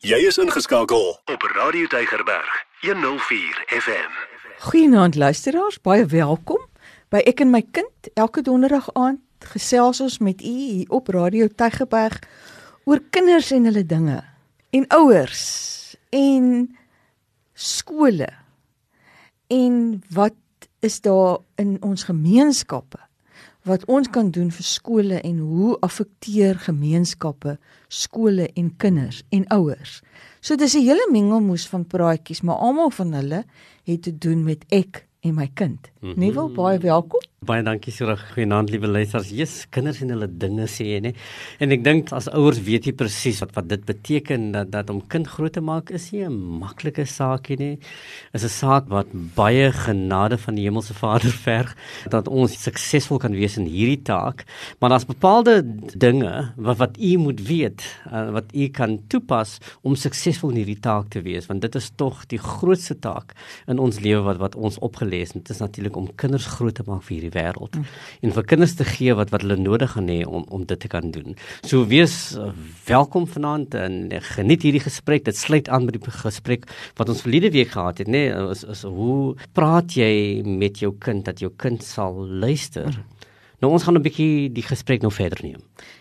Jy is ingeskakel op Radio Tygerberg 104 FM. Goeienaand luisteraars, baie welkom by Ek en my kind. Elke donderdag aand gesels ons met u hier op Radio Tygerberg oor kinders en hulle dinge en ouers en skole en wat is daar in ons gemeenskappe wat ons kan doen vir skole en hoe affekteer gemeenskappe skole en kinders en ouers. So dis 'n hele mengelmoes van praatjies, maar almal van hulle het te doen met ek en my kind. Mm -hmm. Nuwe baie welkom. Baie dankie so reg. Goeienaand liewe luisters. Jesus, kinders en hulle dinge sê jy nê. En ek dink as ouers weet jy presies wat wat dit beteken dat dat om kind groot te maak is nie 'n maklike saakie nie. Is 'n saak wat baie genade van die hemelse Vader verg dat ons suksesvol kan wees in hierdie taak. Maar daar's bepaalde dinge wat wat u moet weet, uh, wat u kan toepas om suksesvol in hierdie taak te wees, want dit is tog die grootste taak in ons lewe wat wat ons opgelees het. Dit is natuurlik om kinders groot te maak vir hierdie die wêreld mm. en vir kinders te gee wat wat hulle nodig gaan hê om om dit te kan doen. So wees welkom vanaand en geniet hierdie gesprek. Dit sluit aan by die gesprek wat ons verlede week gehad het, nê? Nee, is is hoe praat jy met jou kind dat jou kind sal luister? Mm. Nou ons gaan 'n bietjie die gesprek nou verder neem.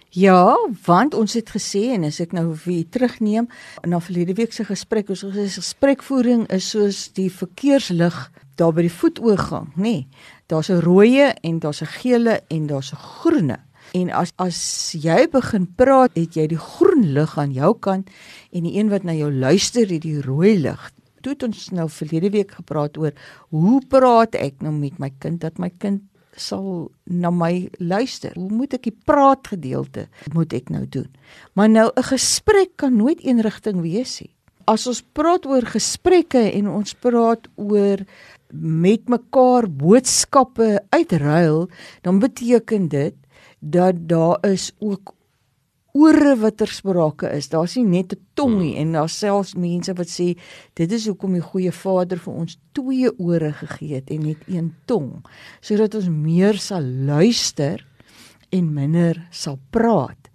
Ja, want ons het gesê en as ek nou weer terugneem na verlede week se gesprek, ons gesê gesprekvoering is soos die verkeerslig daar by die voetoorgang, nê? Nee, daar's 'n rooie en daar's 'n gele en daar's 'n groene. En as as jy begin praat, het jy die groen lig aan jou kant en die een wat na jou luister, het die rooi lig. Toe het ons nou verlede week gepraat oor hoe praat ek nou met my kind dat my kind sal na my luister. Hoe moet ek die praat gedeelte moet ek nou doen? Maar nou 'n gesprek kan nooit een rigting wees nie. As ons praat oor gesprekke en ons praat oor met mekaar boodskappe uitruil, dan beteken dit dat daar is ook ore wat ter sprake is. Daar's nie net 'n tong nie en daar selfs mense wat sê dit is hoekom die goeie Vader vir ons twee ore gegee het en net een tong, sodat ons meer sal luister en minder sal praat.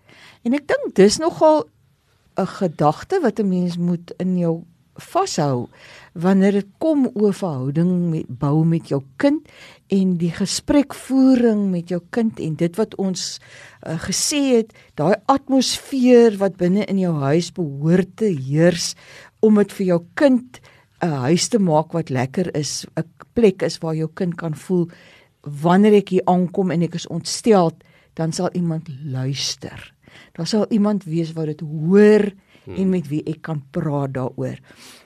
En ek dink dis nogal 'n gedagte wat 'n mens moet in jou vashou wanneer dit kom oor verhouding met bou met jou kind en die gesprekvoering met jou kind en dit wat ons uh, gesê het daai atmosfeer wat binne in jou huis behoort te heers om dit vir jou kind 'n uh, huis te maak wat lekker is 'n plek is waar jou kind kan voel wanneer ek hier aankom en ek is ontstel dan sal iemand luister daar sal iemand wees wat dit hoor hmm. en met wie ek kan praat daaroor.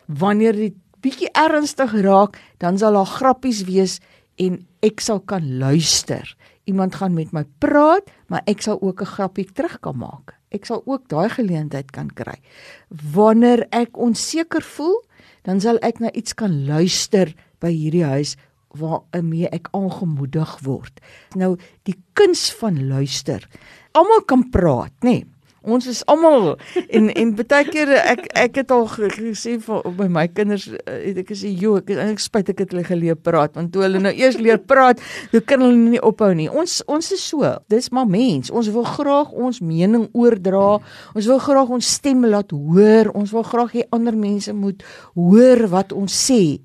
Wanneer dit bietjie ernstig raak, dan sal daar grappies wees en ek sal kan luister. Iemand gaan met my praat, maar ek sal ook 'n grappie terug kan maak. Ek sal ook daai geleentheid kan kry. Wanneer ek onseker voel, dan sal ek na iets kan luister by hierdie huis waarmee ek aangemoedig word. Nou die kuns van luister. Almal kan praat, nê? Nee ons is almal en en baie keer ek ek het al gesê vir by my kinders eh, het ek gesê jo ek ek spyt ek het hulle geleer praat want toe hulle nou eers leer praat hoe kan hulle nie ophou nie? Ons ons is so dis maar mens. Ons wil graag ons mening oordra. Ons wil graag ons stem laat hoor. Ons wil graag hê ander mense moet hoor wat ons sê.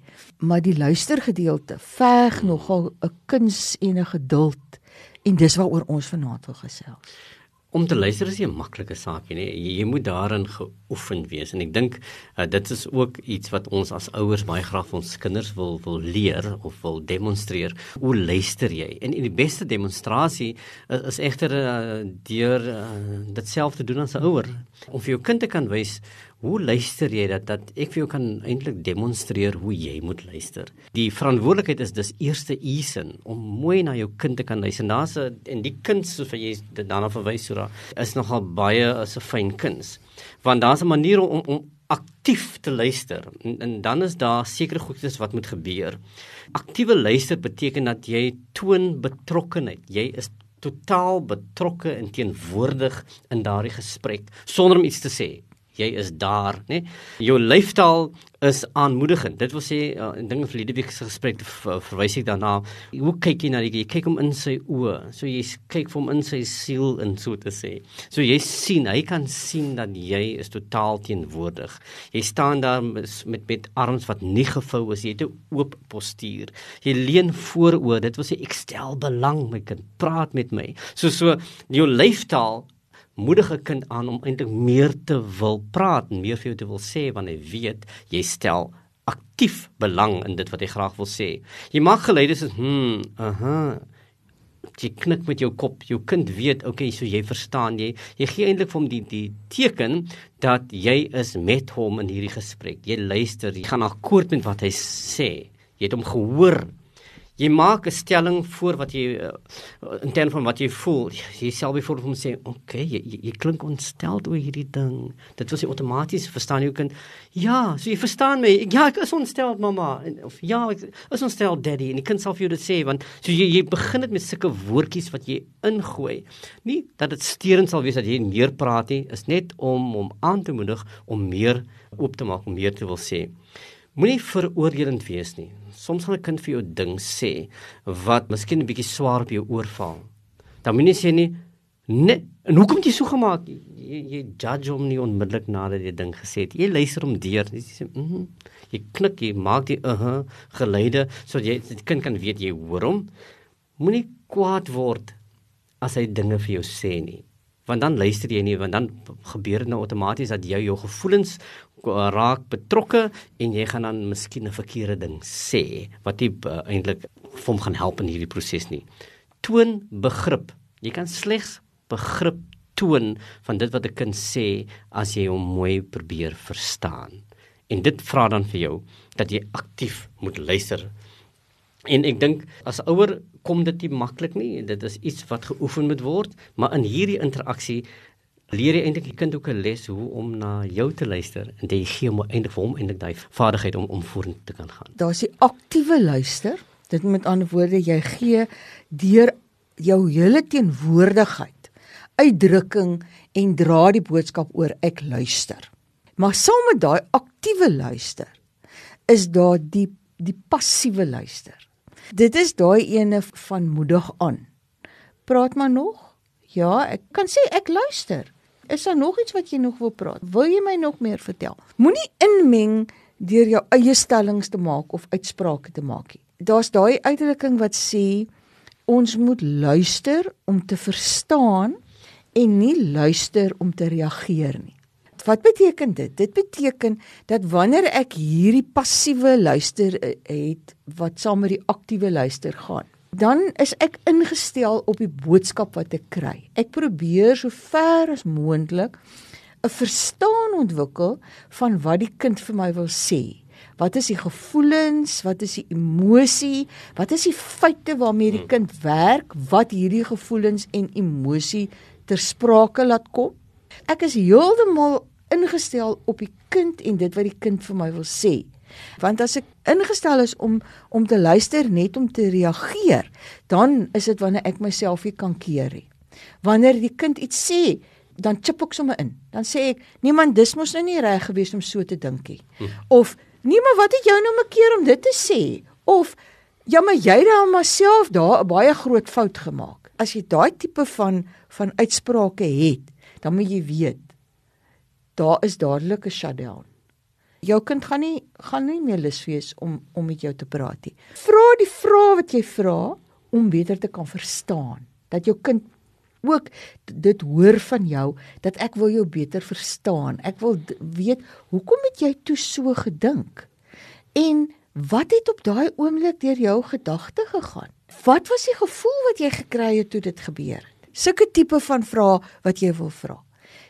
Maar die luistergedeelte veg nogal 'n kuns en 'n geduld. En dis waaroor ons vanaand wil gesels om te luister is 'n maklike saakie nê. Jy, jy moet daarin geoefen wees en ek dink uh, dit is ook iets wat ons as ouers baie graag vir ons kinders wil wil leer of wil demonstreer. Hoe luister jy? En, en die beste demonstrasie is, is egter uh, deur uh, dit self te doen as 'n ouer om vir jou kind te kan wys Hoe luister jy dat dat ek vir jou kan eintlik demonstreer hoe jy moet luister. Die verantwoordelikheid is dis eerste usin om mooi na jou kind te kan luister. Daar's 'n en die kind soos wat jy daarna verwys so daar is nogal baie is 'n fyn kuns. Want daar's 'n manier om om aktief te luister en, en dan is daar sekere goedes wat moet gebeur. Aktiewe luister beteken dat jy toon betrokkenheid. Jy is totaal betrokke en teenwoordig in daardie gesprek sonder om iets te sê jy is daar, né? Jou lyfstaal is aanmoedigend. Dit wil sê in dinge verlede week se gesprek ver, verwys ek daarna. Hoe kyk jy na die jy kyk hom in sy oë. So jy kyk vir hom in sy siel in so te sê. So jy sien, hy kan sien dat jy is totaal teenwoordig. Jy staan daar met met arms wat nie gevou is, jy het 'n oop postuur. Jy leun vooroor. Dit wil sê ek stel belang my kind. Praat met my. So so jou lyfstaal moedig 'n kind aan om eintlik meer te wil praat en meer vir jou te wil sê wanneer hy weet jy stel aktief belang in dit wat hy graag wil sê. Jy maak geluide soos hm, aha. Jy knik met jou kop. Jou kind weet, okay, so jy verstaan jy. Jy gee eintlik vir hom die die teken dat jy is met hom in hierdie gesprek. Jy luister, jy gaan akkoord met wat hy sê. Jy het hom gehoor jy maak 'n stelling voor wat jy uh, in terme van wat jy voel. Jy self byvoorbeeld om sê, "Oké, okay, jy, jy, jy klink ontsteld oor hierdie ding." Dit wil sê outomaties verstaan jy kan ja, so jy verstaan my. Ja, ek is ontsteld, mamma. En, of ja, ek is ontsteld, daddy. En jy kan self vir jou dit sê want so jy jy begin dit met sulke woordjies wat jy ingooi. Nie dat dit steurend sal wees dat jy meer praat nie, is net om om aan te moedig om meer oop te maak, om meer te wil sê. Moenie veroordelend wees nie soms gaan 'n kind vir jou ding sê wat miskien 'n bietjie swaar op jou oorval. Dan moet jy sê nie nee, en hoekom het jy so gemaak? Jy, jy judge hom nie onmiddellik nadat jy ding gesê het. Jy luister hom deur. Jy sê mm -hmm. jy knik, jy maak die uh -huh geluide sodat jy die kind kan weet jy hoor hom. Moenie kwaad word as hy dinge vir jou sê nie want dan luister jy nie want dan gebeur dit nou outomaties dat jy jou gevoelens raak betrokke en jy gaan dan miskien 'n verkeerde ding sê wat nie uh, eintlik vir hom gaan help in hierdie proses nie. Toon begrip. Jy kan slegs begrip toon van dit wat 'n kind sê as jy hom mooi probeer verstaan. En dit vra dan vir jou dat jy aktief moet luister. En ek dink as ouer kom dit nie maklik nie. Dit is iets wat geoefen moet word, maar in hierdie interaksie leer jy eintlik die kind ook 'n les hoe om na jou te luister en jy gee hom eintlik vir hom eintlik daai vaardigheid om om vorentoe te kan gaan. Daar's die aktiewe luister. Dit met ander woorde jy gee deur jou hele teenwoordigheid, uitdrukking en dra die boodskap oor ek luister. Maar saam met daai aktiewe luister is daar die die passiewe luister. Dit is daai ene van moedig aan. Praat maar nog? Ja, ek kan sê ek luister. Is daar nog iets wat jy nog wil praat? Wil jy my nog meer vertel? Moenie inmeng deur jou eie stellings te maak of uitsprake te maak nie. Daar's daai uitdrukking wat sê ons moet luister om te verstaan en nie luister om te reageer nie. Wat beteken dit? Dit beteken dat wanneer ek hierdie passiewe luister eh, het wat saam met die aktiewe luister gaan, dan is ek ingestel op die boodskap wat ek kry. Ek probeer so ver as moontlik 'n verstaan ontwikkel van wat die kind vir my wil sê. Wat is die gevoelens? Wat is die emosie? Wat is die feite waarmee die kind werk wat hierdie gevoelens en emosie ter sprake laat kom? Ek is heeltemal ingestel op die kind en dit wat die kind vir my wil sê. Want as ek ingestel is om om te luister net om te reageer, dan is dit wanneer ek myself nie kan keer nie. Wanneer die kind iets sê, dan chip ek sommer in. Dan sê ek, "Nee man, dis mos nou nie reg gewees om so te dink nie." Hm. Of, "Nee maar wat het jou nou 'n keer om dit te sê?" Of, "Ja maar jy het dan myself daar 'n baie groot fout gemaak." As jy daai tipe van van uitsprake het, dan moet jy weet daar is dadelik 'n shutdown jou kind gaan nie gaan nie meer lus wees om om met jou te praat nie. Vra die vrae wat jy vra om beter te kan verstaan. Dat jou kind ook dit hoor van jou dat ek wil jou beter verstaan. Ek wil weet hoekom het jy toe so gedink? En wat het op daai oomblik deur jou gedagte gegaan? Wat was die gevoel wat jy gekry het toe dit gebeur het? Sulke tipe van vrae wat jy wil vra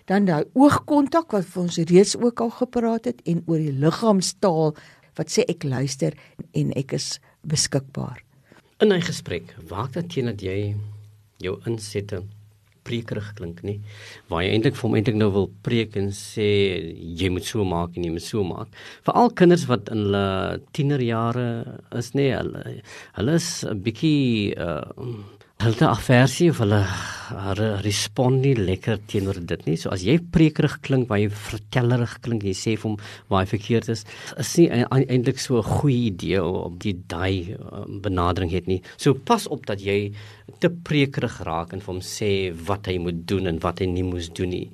dan daai oogkontak wat ons reeds ook al gepraat het en oor die liggaamstaal wat sê ek luister en ek is beskikbaar. In 'n gesprek, waak dat teen dat jy jou insette prekerig klink nie? Waar jy eintlik vir hom eintlik nou wil preek en sê jy moet so maak en jy moet so maak. Veral kinders wat in hulle tienerjare is nê hulle hulle is 'n bietjie uh, hulle aversie of hulle respond nie lekker teenoor dit nie. So as jy prekerig klink, waar jy vertellerig klink, jy sê vir hom waar hy verkeerd is, is nie eintlik so 'n goeie idee om die daai um, benadering het nie. So pas op dat jy te prekerig raak en vir hom sê wat hy moet doen en wat hy nie moes doen nie.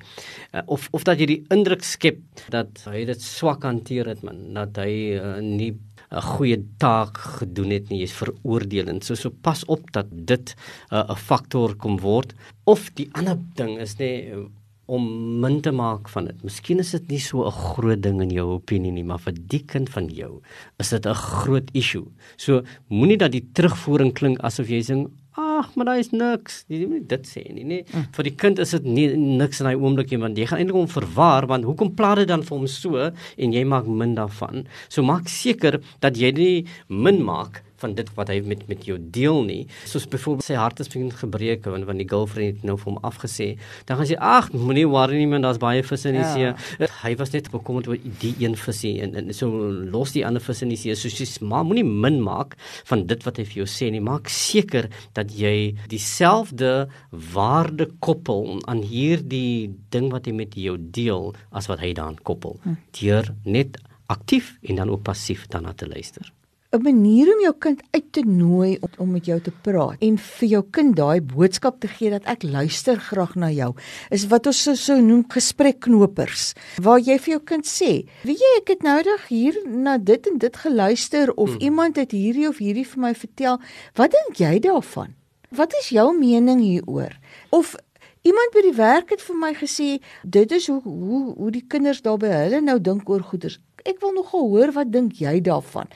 Uh, of of dat jy die indruk skep dat hy dit swak hanteer het man, dat hy uh, nie 'n goeie taak gedoen het nie, jy's veroordelend. So so pas op dat dit uh, 'n uh, faktor kom word of die ander ding is nê om min te maak van dit. Miskien is dit nie so 'n groot ding in jou opinie nie, maar vir die kind van jou is dit 'n groot issue. So moenie dat die terugvoering klink asof jy sê ag, maar daar is niks. Jy moet dit sê nie, nee. Mm. Vir die kind is dit nie niks in daai oomblik nie, want jy gaan eintlik hom verwar, want hoekom plaat dit dan vir hom so en jy maak min daarvan? So maak seker dat jy nie min maak van dit wat hy met met jou deel nie. Soos byvoorbeeld sy hart is begin gebreek want van die girlfriend het nou vir hom afgesê. Dan gaan sy ag, moenie worry nie man, daar's baie visse in die ja. see. Hy was net bekommerd oor die een visie en, en so los die ander visse in die see. So sy maar moenie min maak van dit wat hy vir jou sê nie. Maak seker dat jy dieselfde waarde koppel aan hierdie ding wat hy met jou deel as wat hy dan koppel. Hm. Deur net aktief en dan ook passief daarna te luister. 'n manier om jou kind uit te nooi om, om met jou te praat en vir jou kind daai boodskap te gee dat ek luister graag na jou is wat ons so, so noem gesprekknopers waar jy vir jou kind sê weet jy ek het noudag hier na dit en dit geluister of hmm. iemand het hierdie of hierdie vir my vertel wat dink jy daarvan wat is jou mening hieroor of Iemand by die werk het vir my gesê dit is hoe hoe hoe die kinders daar by hulle nou dink oor goeders. Ek wil nog hoor wat dink jy daarvan?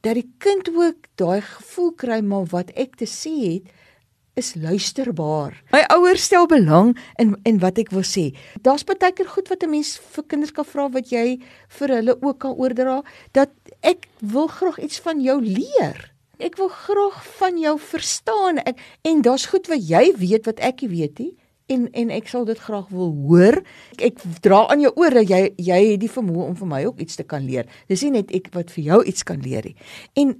Dat die kind ook daai gevoel kry maar wat ek te sê het is luisterbaar. My ouers stel belang in in wat ek wil sê. Daar's baie keer goed wat 'n mens vir kinders kan vra wat jy vir hulle ook kan oordra dat ek wil graag iets van jou leer. Ek wil graag van jou verstaan. Ek en daar's goed wat jy weet wat ek nie weet nie en en ek sal dit graag wil hoor. Ek, ek dra aan jou oor dat jy jy het die vermoë om vir my ook iets te kan leer. Dis nie net ek wat vir jou iets kan leer nie. En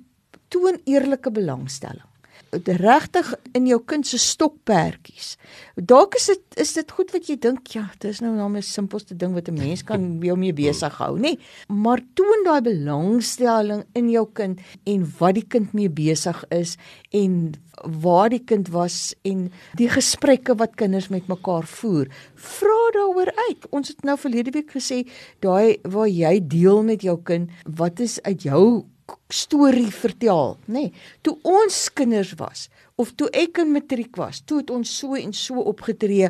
toon eerlike belangstelling regtig in jou kind se stokperdjies. Dalk is dit is dit goed wat jy dink ja, dis nou nou 'n simpelste ding wat 'n mens kan jou mee besig hou, nê? Maar toon daai belangstelling in jou kind en wat die kind mee besig is en waar die kind was en die gesprekke wat kinders met mekaar voer. Vra daaroor uit. Ons het nou verlede week gesê daai waar jy deel met jou kind wat is uit jou storie vertel, nê. Nee, toe ons kinders was of toe ek in matriek was, toe het ons so en so opgetree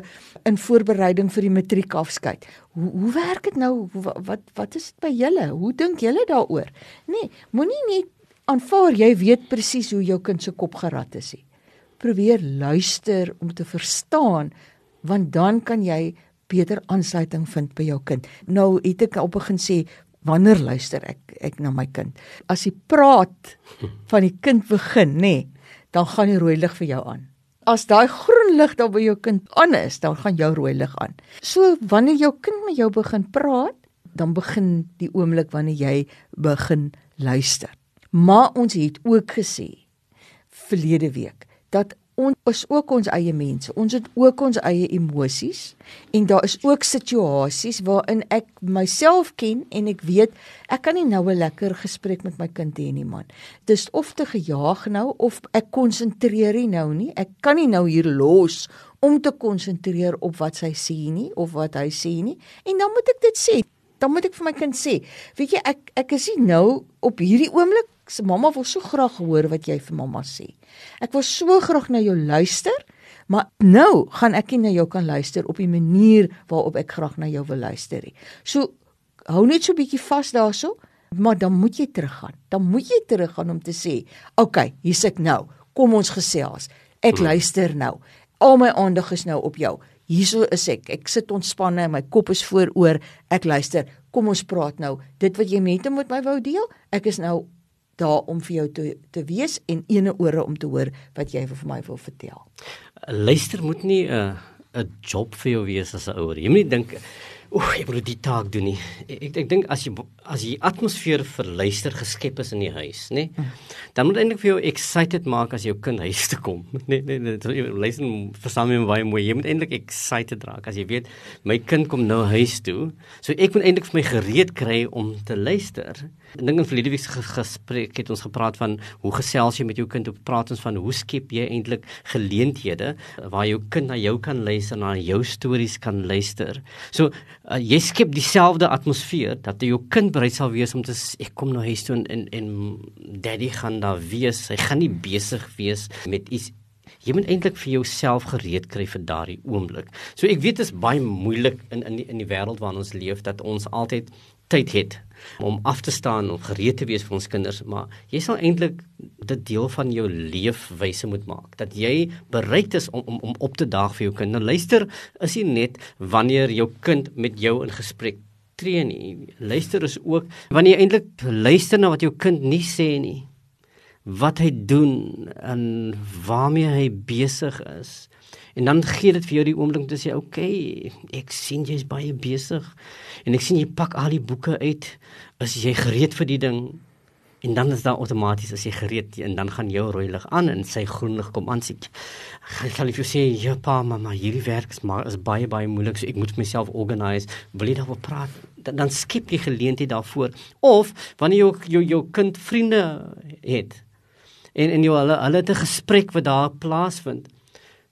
in voorbereiding vir die matriekafskeid. Hoe hoe werk dit nou? Wat wat is dit by julle? Hoe dink julle daaroor? Nee, moenie net aanvaar jy weet presies hoe jou kind se kop gerad is nie. Probeer luister om te verstaan want dan kan jy beter aansluiting vind by jou kind. Nou het ek al begin sê wanneer luister ek ek na my kind? As hy praat van die kind begin, nê, nee, dan gaan die rooi lig vir jou aan. As daai groen lig daar by jou kind aan is, dan gaan jou rooi lig aan. So wanneer jou kind met jou begin praat, dan begin die oomblik wanneer jy begin luister. Maar ons het ook gesê verlede week dat ons is ook ons eie mense. Ons het ook ons eie emosies en daar is ook situasies waarin ek myself ken en ek weet ek kan nie nou 'n lekker gesprek met my kind hê nie man. Dis of te gejaag nou of ek konsentreer nie nou nie. Ek kan nie nou hier los om te konsentreer op wat sy sê nie of wat hy sê nie. En dan moet ek dit sê. Dan moet ek vir my kind sê, weet jy ek ek is nie nou op hierdie oomblik se mamma wil so graag hoor wat jy vir mamma sê. Ek wil so graag na jou luister, maar nou gaan ek nie na jou kan luister op die manier waarop ek graag na jou wil luister nie. So hou net so 'n bietjie vas daarso, maar dan moet jy teruggaan. Dan moet jy teruggaan om te sê, "Oké, okay, hier's ek nou. Kom ons gesels. Ek hmm. luister nou. Al my aandag is nou op jou. Hierso is ek. Ek sit ontspanne, my kop is vooroor. Ek luister. Kom ons praat nou. Dit wat jy hom met my wou deel, ek is nou daar om vir jou te te wees en ene ore om te hoor wat jy vir my wil vertel. Luister moet nie 'n uh, 'n job vir jou wees as 'n ouer. Jy moet nie dink Oek, ek moet die taak doen nie. Ek ek, ek dink as jy as die atmosfeer vir luister geskep is in die huis, nê? Nee, dan moet eintlik vir jou excited maak as jou kind huis toe kom. Nee nee nee, luister verstaan my baie mooi. Jy moet eintlik excited raak as jy weet my kind kom nou huis toe. So ek moet eintlik vir my gereed kry om te luister. Ek dink in verlede week se gesprek het ons gepraat van hoe gesels jy met jou kind? Hoe praat ons van hoe skep jy eintlik geleenthede waar jou kind na jou kan luister, na jou stories kan luister. So uh, jy skep dieselfde atmosfeer dat jou kind bereid sal wees om te sê ek kom nou huis toe en en, en daddy gaan daar wees. Hy gaan nie besig wees met iets Jy moet eintlik vir jouself gereed kry vir daardie oomblik. So ek weet dit is baie moeilik in in die, die wêreld waarin ons leef dat ons altyd tyd het om af te staan en gereed te wees vir ons kinders, maar jy sal eintlik dit deel van jou leefwyse moet maak. Dat jy bereid is om om om op te daag vir jou kind. Nou luister, is nie net wanneer jou kind met jou in gesprek tree nie. Luister is ook wanneer jy eintlik luister na wat jou kind nie sê nie. Wat hy doen en waarmee hy besig is. En dan gee dit vir jou die oomblik om te sê, "Oké, okay, ek sien jy's baie besig en ek sien jy pak al die boeke uit. Is jy gereed vir die ding?" En dan is daar outomaties as jy gereed en dan gaan jou rooi lig aan en sy groen lig kom aan sê. Ek sal vir jou sê, "Ja, pa, mamma, hierdie werk is maar is baie baie moeilik, so ek moet myself organise. Wil jy daaroor praat?" Dan, dan skep jy geleentheid daarvoor. Of wanneer jou jou jou kind vriende het en en jy hulle hulle het 'n gesprek wat daar plaasvind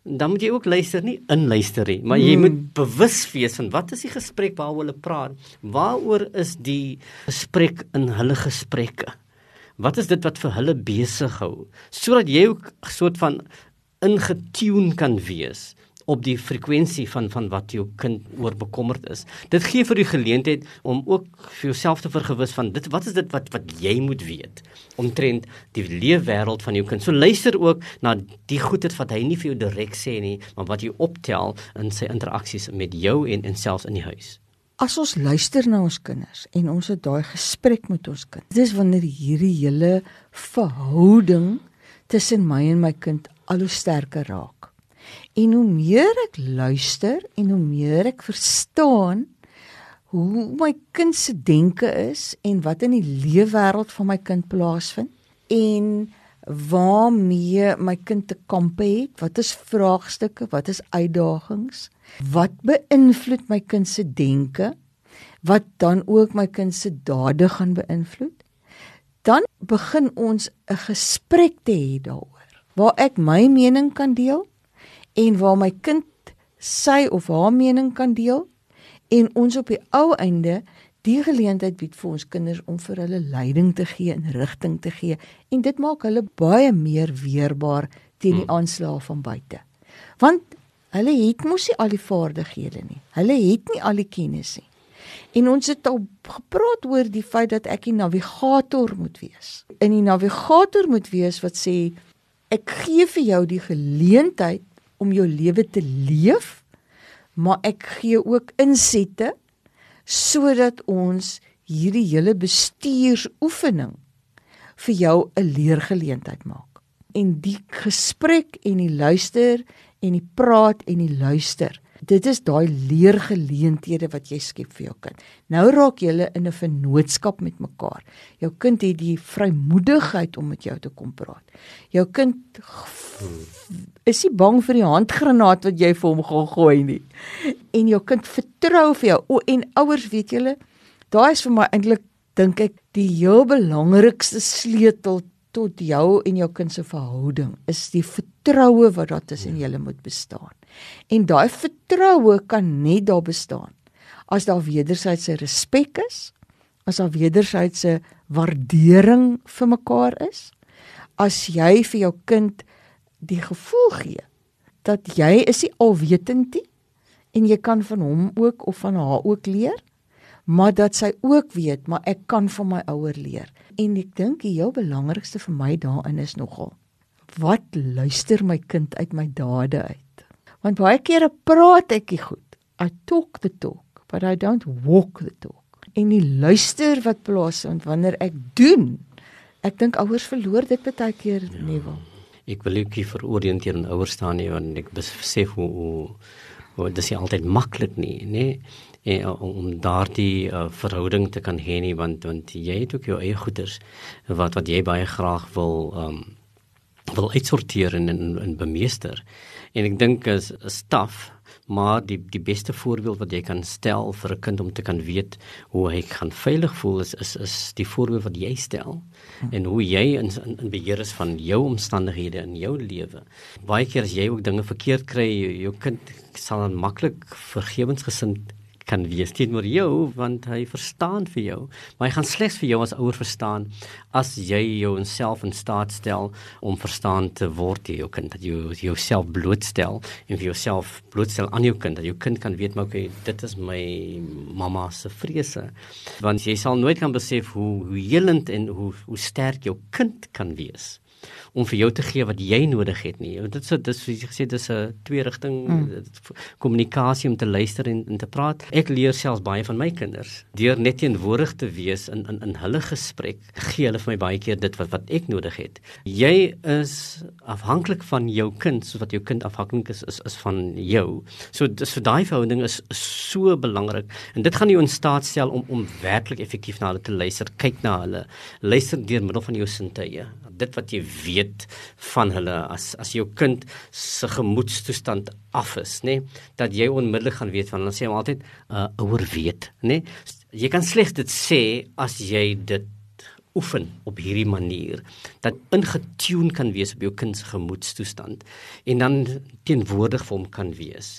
dan moet jy ook luister nie inluister nie maar jy hmm. moet bewus wees van wat is die gesprek waaroor hulle praat? Waaroor is die gesprek in hulle gesprekke? Wat is dit wat vir hulle besig hou? Sodat jy ook 'n soort van ingetune kan wees op die frekwensie van van wat jou kind oor bekommerd is. Dit gee vir die geleentheid om ook vir jouself te vergewis van dit wat is dit wat wat jy moet weet omtrent die leefwêreld van jou kind. So luister ook na die goedheid wat hy nie vir jou direk sê nie, maar wat jy optel in sy interaksies met jou en en selfs in die huis. As ons luister na ons kinders en ons het daai gesprek met ons kind. Dis wanneer hierdie hele verhouding tussen my en my kind al hoe sterker raak. En hoe meer ek luister en hoe meer ek verstaan hoe my kind se denke is en wat in die leefwêreld van my kind plaasvind en waarmee my kind te kampe het, wat is vraagstukke, wat is uitdagings, wat beïnvloed my kind se denke, wat dan ook my kind se dade gaan beïnvloed. Dan begin ons 'n gesprek te hê daaroor waar ek my mening kan deel en waar my kind sy of haar mening kan deel en ons op die ou einde die geleentheid bied vir ons kinders om vir hulle leiding te gee en rigting te gee en dit maak hulle baie meer weerbaar teen die hmm. aanslae van buite. Want hulle het mos nie al die vaardighede nie. Hulle het nie al die kennis nie. En ons het al gepraat oor die feit dat ek 'n navigator moet wees. In die navigator moet wees wat sê ek gee vir jou die geleentheid om jou lewe te leef, maar ek gee ook insette sodat ons hierdie hele bestuursoefening vir jou 'n leergeleentheid maak. En die gesprek en die luister en die praat en die luister dit is daai leergeleenthede wat jy skep vir jou kind. Nou raak julle in 'n vennootskap met mekaar. Jou kind het die vrymoedigheid om met jou te kom praat. Jou kind is nie bang vir die handgranaat wat jy vir hom gaan gooi nie. En jou kind vertrou vir jou. O en ouers, weet julle, daai is vir my eintlik dink ek die heel belangrikste sleutel tot jou en jou kind se verhouding is die vertroue wat daar tussen julle moet bestaan. En daai vertroue kan net daar bestaan as daar wederwysige respek is, as daar wederwysige waardering vir mekaar is, as jy vir jou kind die gevoel gee dat jy is nie alwetend nie en jy kan van hom ook of van haar ook leer, maar dat sy ook weet, maar ek kan van my ouer leer. En ek dink die heel belangrikste vir my daarin is nogal wat luister my kind uit my dade uit? Want baie kere praat ek goed. I talk the talk, but I don't walk the talk. En die luister wat plaasvind wanneer ek doen. Ek dink ouers verloor dit baie keer ja. nie wel. Ek wil ook hier veroriënteer en ouers staan nie want ek besef hoe hoe, hoe dit is nie altyd maklik nie, nê? en om daardie uh, verhouding te kan hê nie want want jy het ook jou eie goeders wat wat jy baie graag wil um wil uitsorteer en en, en bemeester. En ek dink is 'n staf maar die die beste voorbeeld wat jy kan stel vir 'n kind om te kan weet hoe hy gaan veilig voel is is is die voorbeeld wat jy stel en hoe jy in, in in beheer is van jou omstandighede in jou lewe. Baie keer as jy ook dinge verkeerd kry, jou, jou kind sal dan maklik vergewensgesind kan wees teenoor jou want hy verstaan vir jou. Maar hy gaan slegs vir jou as ouer verstaan as jy jou self in staat stel om verstaan te word deur jou kind. Dat jy jouself blootstel en vir jouself blootstel aan jou kind. Dat jou kind kan weet maar okay dit is my mamma se vrese. Want jy sal nooit kan besef hoe hoe helend en hoe hoe sterk jou kind kan wees om vir jou te gee wat jy nodig het nie. Want dit is dit is soos jy gesê dis 'n twee rigting mm. kommunikasie om te luister en, en te praat. Ek leer selfs baie van my kinders deur net teenwoordig te wees in in in hulle gesprek. Gee hulle vir my baie keer dit wat wat ek nodig het. Jy is afhanklik van jou kind soos wat jou kind afhanklik is is is van jou. So dis vir daai verhouding is, is so belangrik en dit gaan jou in staat stel om om werklik effektief na hulle te luister. Kyk na hulle. Luister deur middel van jou sintuie dit wat jy weet van hulle as as jou kind se gemoedstoestand af is, nê, nee, dat jy onmiddellik gaan weet van hulle sê hom altyd 'n uh, ouer weet, nê. Nee. Jy kan slegs dit sê as jy dit oefen op hierdie manier dat ingetune kan wees op jou kind se gemoedstoestand en dan teenwoordig vir hom kan wees.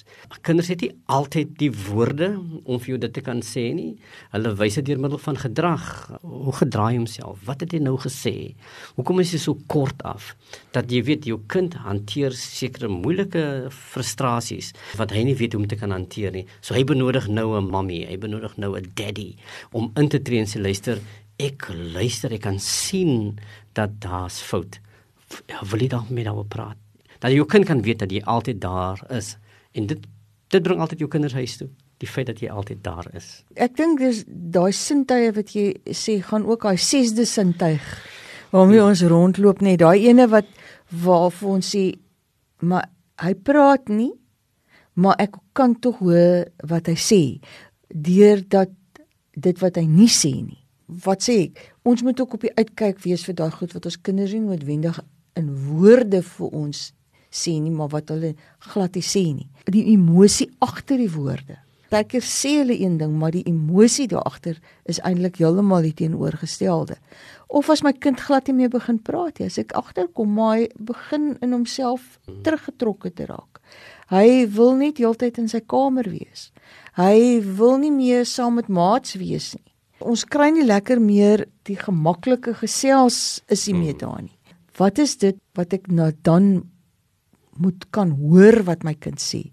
Kinders het nie altyd die woorde om vir jou dit te kan sê nie. Hulle wys dit deur middel van gedrag. Hoe gedraai homself? Wat het hy nou gesê? Hoekom is hy so kort af? Dat jy weet jou kind hanteer sekere moeilike frustrasies wat hy nie weet hoe om te kan hanteer nie. So hy benodig nou 'n mammy, hy benodig nou 'n daddy om in te tree en sê luister ek luister, ek kan sien dat daar's fout. Ja, wil jy dan met hom praat? Dat jou kind kan weet dat jy altyd daar is. En dit dit bring altyd jou kinders huis toe, die feit dat jy altyd daar is. Ek dink dis daai sintuie wat jy sê gaan ook daai sesde sintuig waarmee hmm. ons rondloop net, daai ene wat waarvoor ons sê maar hy praat nie, maar ek kan tog hoor wat hy sê deur dat dit wat hy nie sê nie wat sê ek? Ons moet ook op die uitkyk wees vir daai goed wat ons kinders nie noodwendig in woorde vir ons sê nie, maar wat hulle glad nie sê nie. Die emosie agter die woorde. Partykeer sê hulle een ding, maar die emosie daar agter is eintlik heeltemal die teenoorgestelde. Of as my kind glad nie meer begin praat nie, as ek agterkom maar hy begin in homself teruggetrokke te raak. Hy wil net heeltyd in sy kamer wees. Hy wil nie meer saam met maats wees nie ons kry nie lekker meer die gemaklike gesels is nie meer daar nie. Wat is dit wat ek nou dan moet kan hoor wat my kind sê?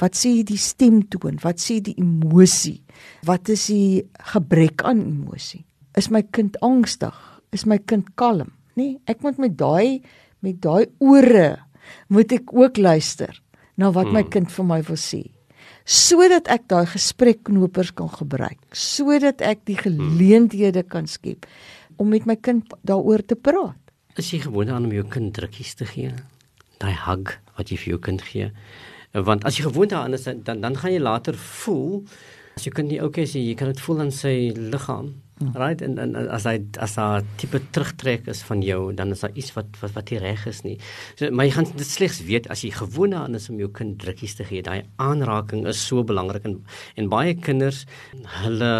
Wat sê die stemtoon? Wat sê die emosie? Wat is die gebrek aan emosie? Is my kind angstig? Is my kind kalm? Nee, ek moet met daai met daai ore moet ek ook luister na wat my hmm. kind vir my wil sê sodat ek daai gesprekknopers kan gebruik, sodat ek die geleenthede kan skep om met my kind daaroor te praat. Is jy gewoond aan om jou kind drukkies te gee? Daai hug wat jy vir jou kind gee. Want as jy gewoond daaraan is dan dan gaan jy later voel as jy kind nie okay is, jy kan dit voel in sy liggaam Right en, en as hy as daar tipe terugtrek is van jou, dan is daar iets wat wat wat nie reg is nie. So maar jy gaan dit slegs weet as jy gewoond aan is om jou kind drukkies te gee. Daai aanraking is so belangrik en en baie kinders hulle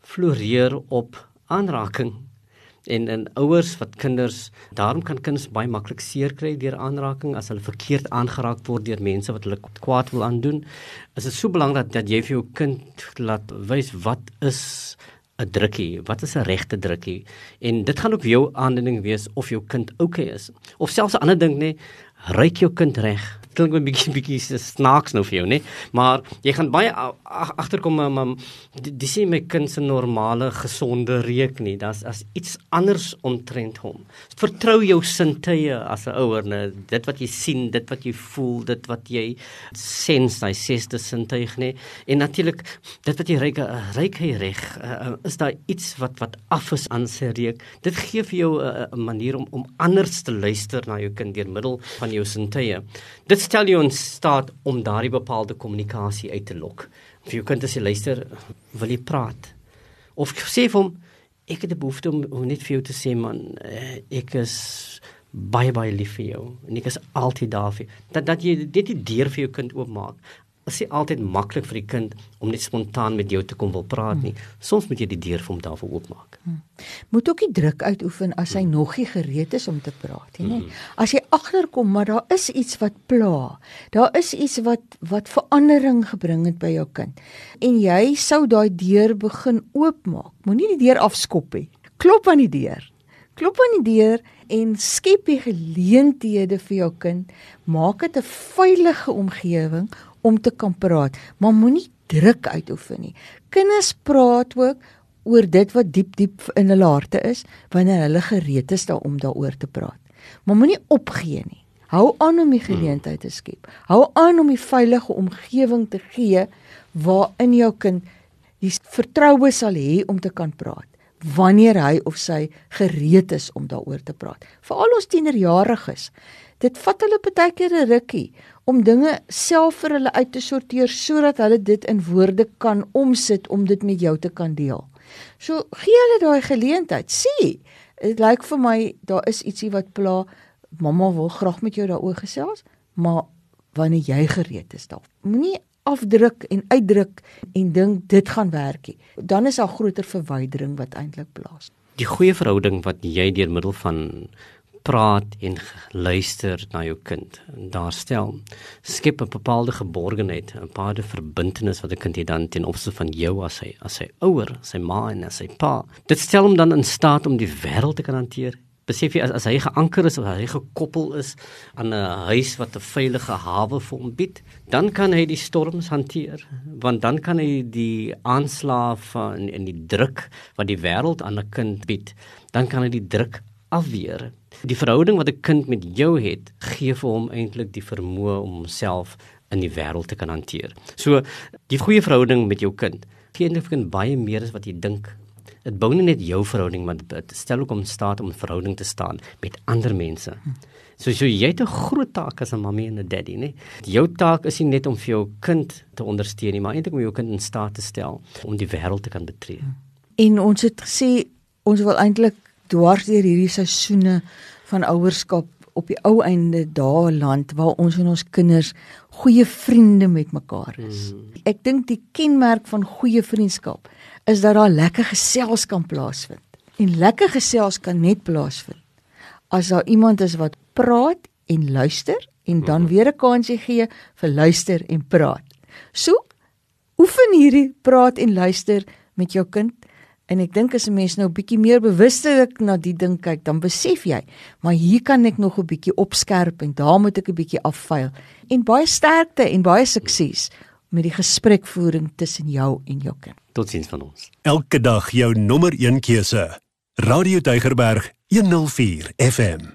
floreer op aanraking. En en ouers wat kinders, daarom kan kinders baie maklik seer kry deur aanraking as hulle verkeerd aangeraak word deur mense wat hulle kwaad wil aandoen. Is dit so belangrik dat jy vir jou kind laat wys wat is 'n drukkie, wat is 'n regte drukkie? En dit gaan ook jou aanduiding wees of jou kind oukei okay is. Of selfs 'n ander ding nê, ryk jou kind reg? Klink 'n bietjie bietjie snaaks nou vir jou, nê? Maar jy gaan baie agterkom maar dis nie my kind se normale gesonde reuk nie. Daar's as iets anders omtrent hom. Vertrou jou sintuie as 'n ouer, nê? Dit wat jy sien, dit wat jy voel, dit wat jy sens, daai sesde sintuig, nê? En natuurlik dit wat jy ryk, ryk hy reg. Uh, is daar iets wat wat af is aan sy reuk? Dit gee vir jou 'n uh, manier om om anders te luister na jou kind deur middel van jou sintuie. Dit stel jou in staat om daardie bepaalde kommunikasie uit te lok. Vir jou kind as jy luister, wil jy praat. Of sê vir hom ek het 'n behoefte om, om net vir jou te sê man, eh, ek is baie baie lief vir jou en ek is altyd daar vir jou. Dat dat jy dit die deur vir jou kind oopmaak is nie altyd maklik vir die kind om net spontaan met jou te kom wil praat nie. Soms moet jy die deur vir hom daarvoor oopmaak. Hmm. Moet ook nie druk uitoefen as hy hmm. nog nie gereed is om te praat nie. Hmm. As jy agterkom maar daar is iets wat pla. Daar is iets wat wat verandering gebring het by jou kind. En jy sou daai deur begin oopmaak. Moenie die deur afskop nie. Klop aan die deur. Klop aan die deur en skep die geleenthede vir jou kind. Maak dit 'n veilige omgewing om te kan praat, maar moenie druk uitoefen nie. Kinders praat ook oor dit wat diep diep in hulle harte is wanneer hulle gereed is daaroor daaroor te praat. Maar moenie opgee nie. Hou aan om die geleentheid te skep. Hou aan om 'n veilige omgewing te gee waarin jou kind die vertroue sal hê om te kan praat wanneer hy of sy gereed is om daaroor te praat. Veral ons tienerjariges. Dit vat hulle baie keer 'n rukkie om dinge self vir hulle uit te sorteer sodat hulle dit in woorde kan omsit om dit met jou te kan deel. So gee hulle daai geleentheid. Sien, dit lyk vir my daar is ietsie wat pla. Mamma wil graag met jou daaroor gesels, maar wanneer jy gereed is daar. Moenie afdruk en uitdruk en dink dit gaan werk nie. Dan is daar groter verwydering wat eintlik plaas. Die goeie verhouding wat jy deur middel van praat en luister na jou kind. Daar stel skep 'n bepaalde geborgenheid, 'n bepaalde verbintenis wat 'n kind het dan ten opsigte van jou as hy as hy ouer, sy ma en as sy pa. Dit stel hom dan in staat om die wêreld te kan hanteer. Besef jy as, as hy geanker is of hy gekoppel is aan 'n huis wat 'n veilige hawe vir hom bied, dan kan hy die storms hanteer, want dan kan hy die aanslae van en die druk wat die wêreld aan 'n kind bied, dan kan hy die druk afweer. Die verhouding wat 'n kind met jou het, gee vir hom eintlik die vermoë om homself in die wêreld te kan hanteer. So, die goeie verhouding met jou kind gee eintlik vir 'n baie meer as wat jy dink. Dit bou nie net jou verhouding, maar dit stel ook om staat om 'n verhouding te staan met ander mense. So so jy het 'n groot taak as 'n mamma en 'n daddy, né? Jou taak is nie net om vir jou kind te ondersteun nie, maar eintlik om jou kind in staat te stel om die wêreld te kan betree. En ons het gesê ons wil eintlik dwars deur hierdie seisoene van ouerskap op die ou einde daar land waar ons en ons kinders goeie vriende met mekaar is. Mm. Ek dink die kenmerk van goeie vriendskap is dat daar lekker gesels kan plaasvind. En lekker gesels kan net plaasvind as daar iemand is wat praat en luister en dan mm. weer 'n kansie gee vir luister en praat. So oefen hierdie praat en luister met jou kind En ek dink as 'n mens nou bietjie meer bewustelik na die ding kyk, dan besef jy, maar hier kan ek nog 'n bietjie opskerp en daar moet ek 'n bietjie afvuil. En baie sterkte en baie sukses met die gesprekvoering tussen jou en jou kind. Totsiens van ons. Elke dag jou nommer 1 keuse. Radio Deugerberg 104 FM.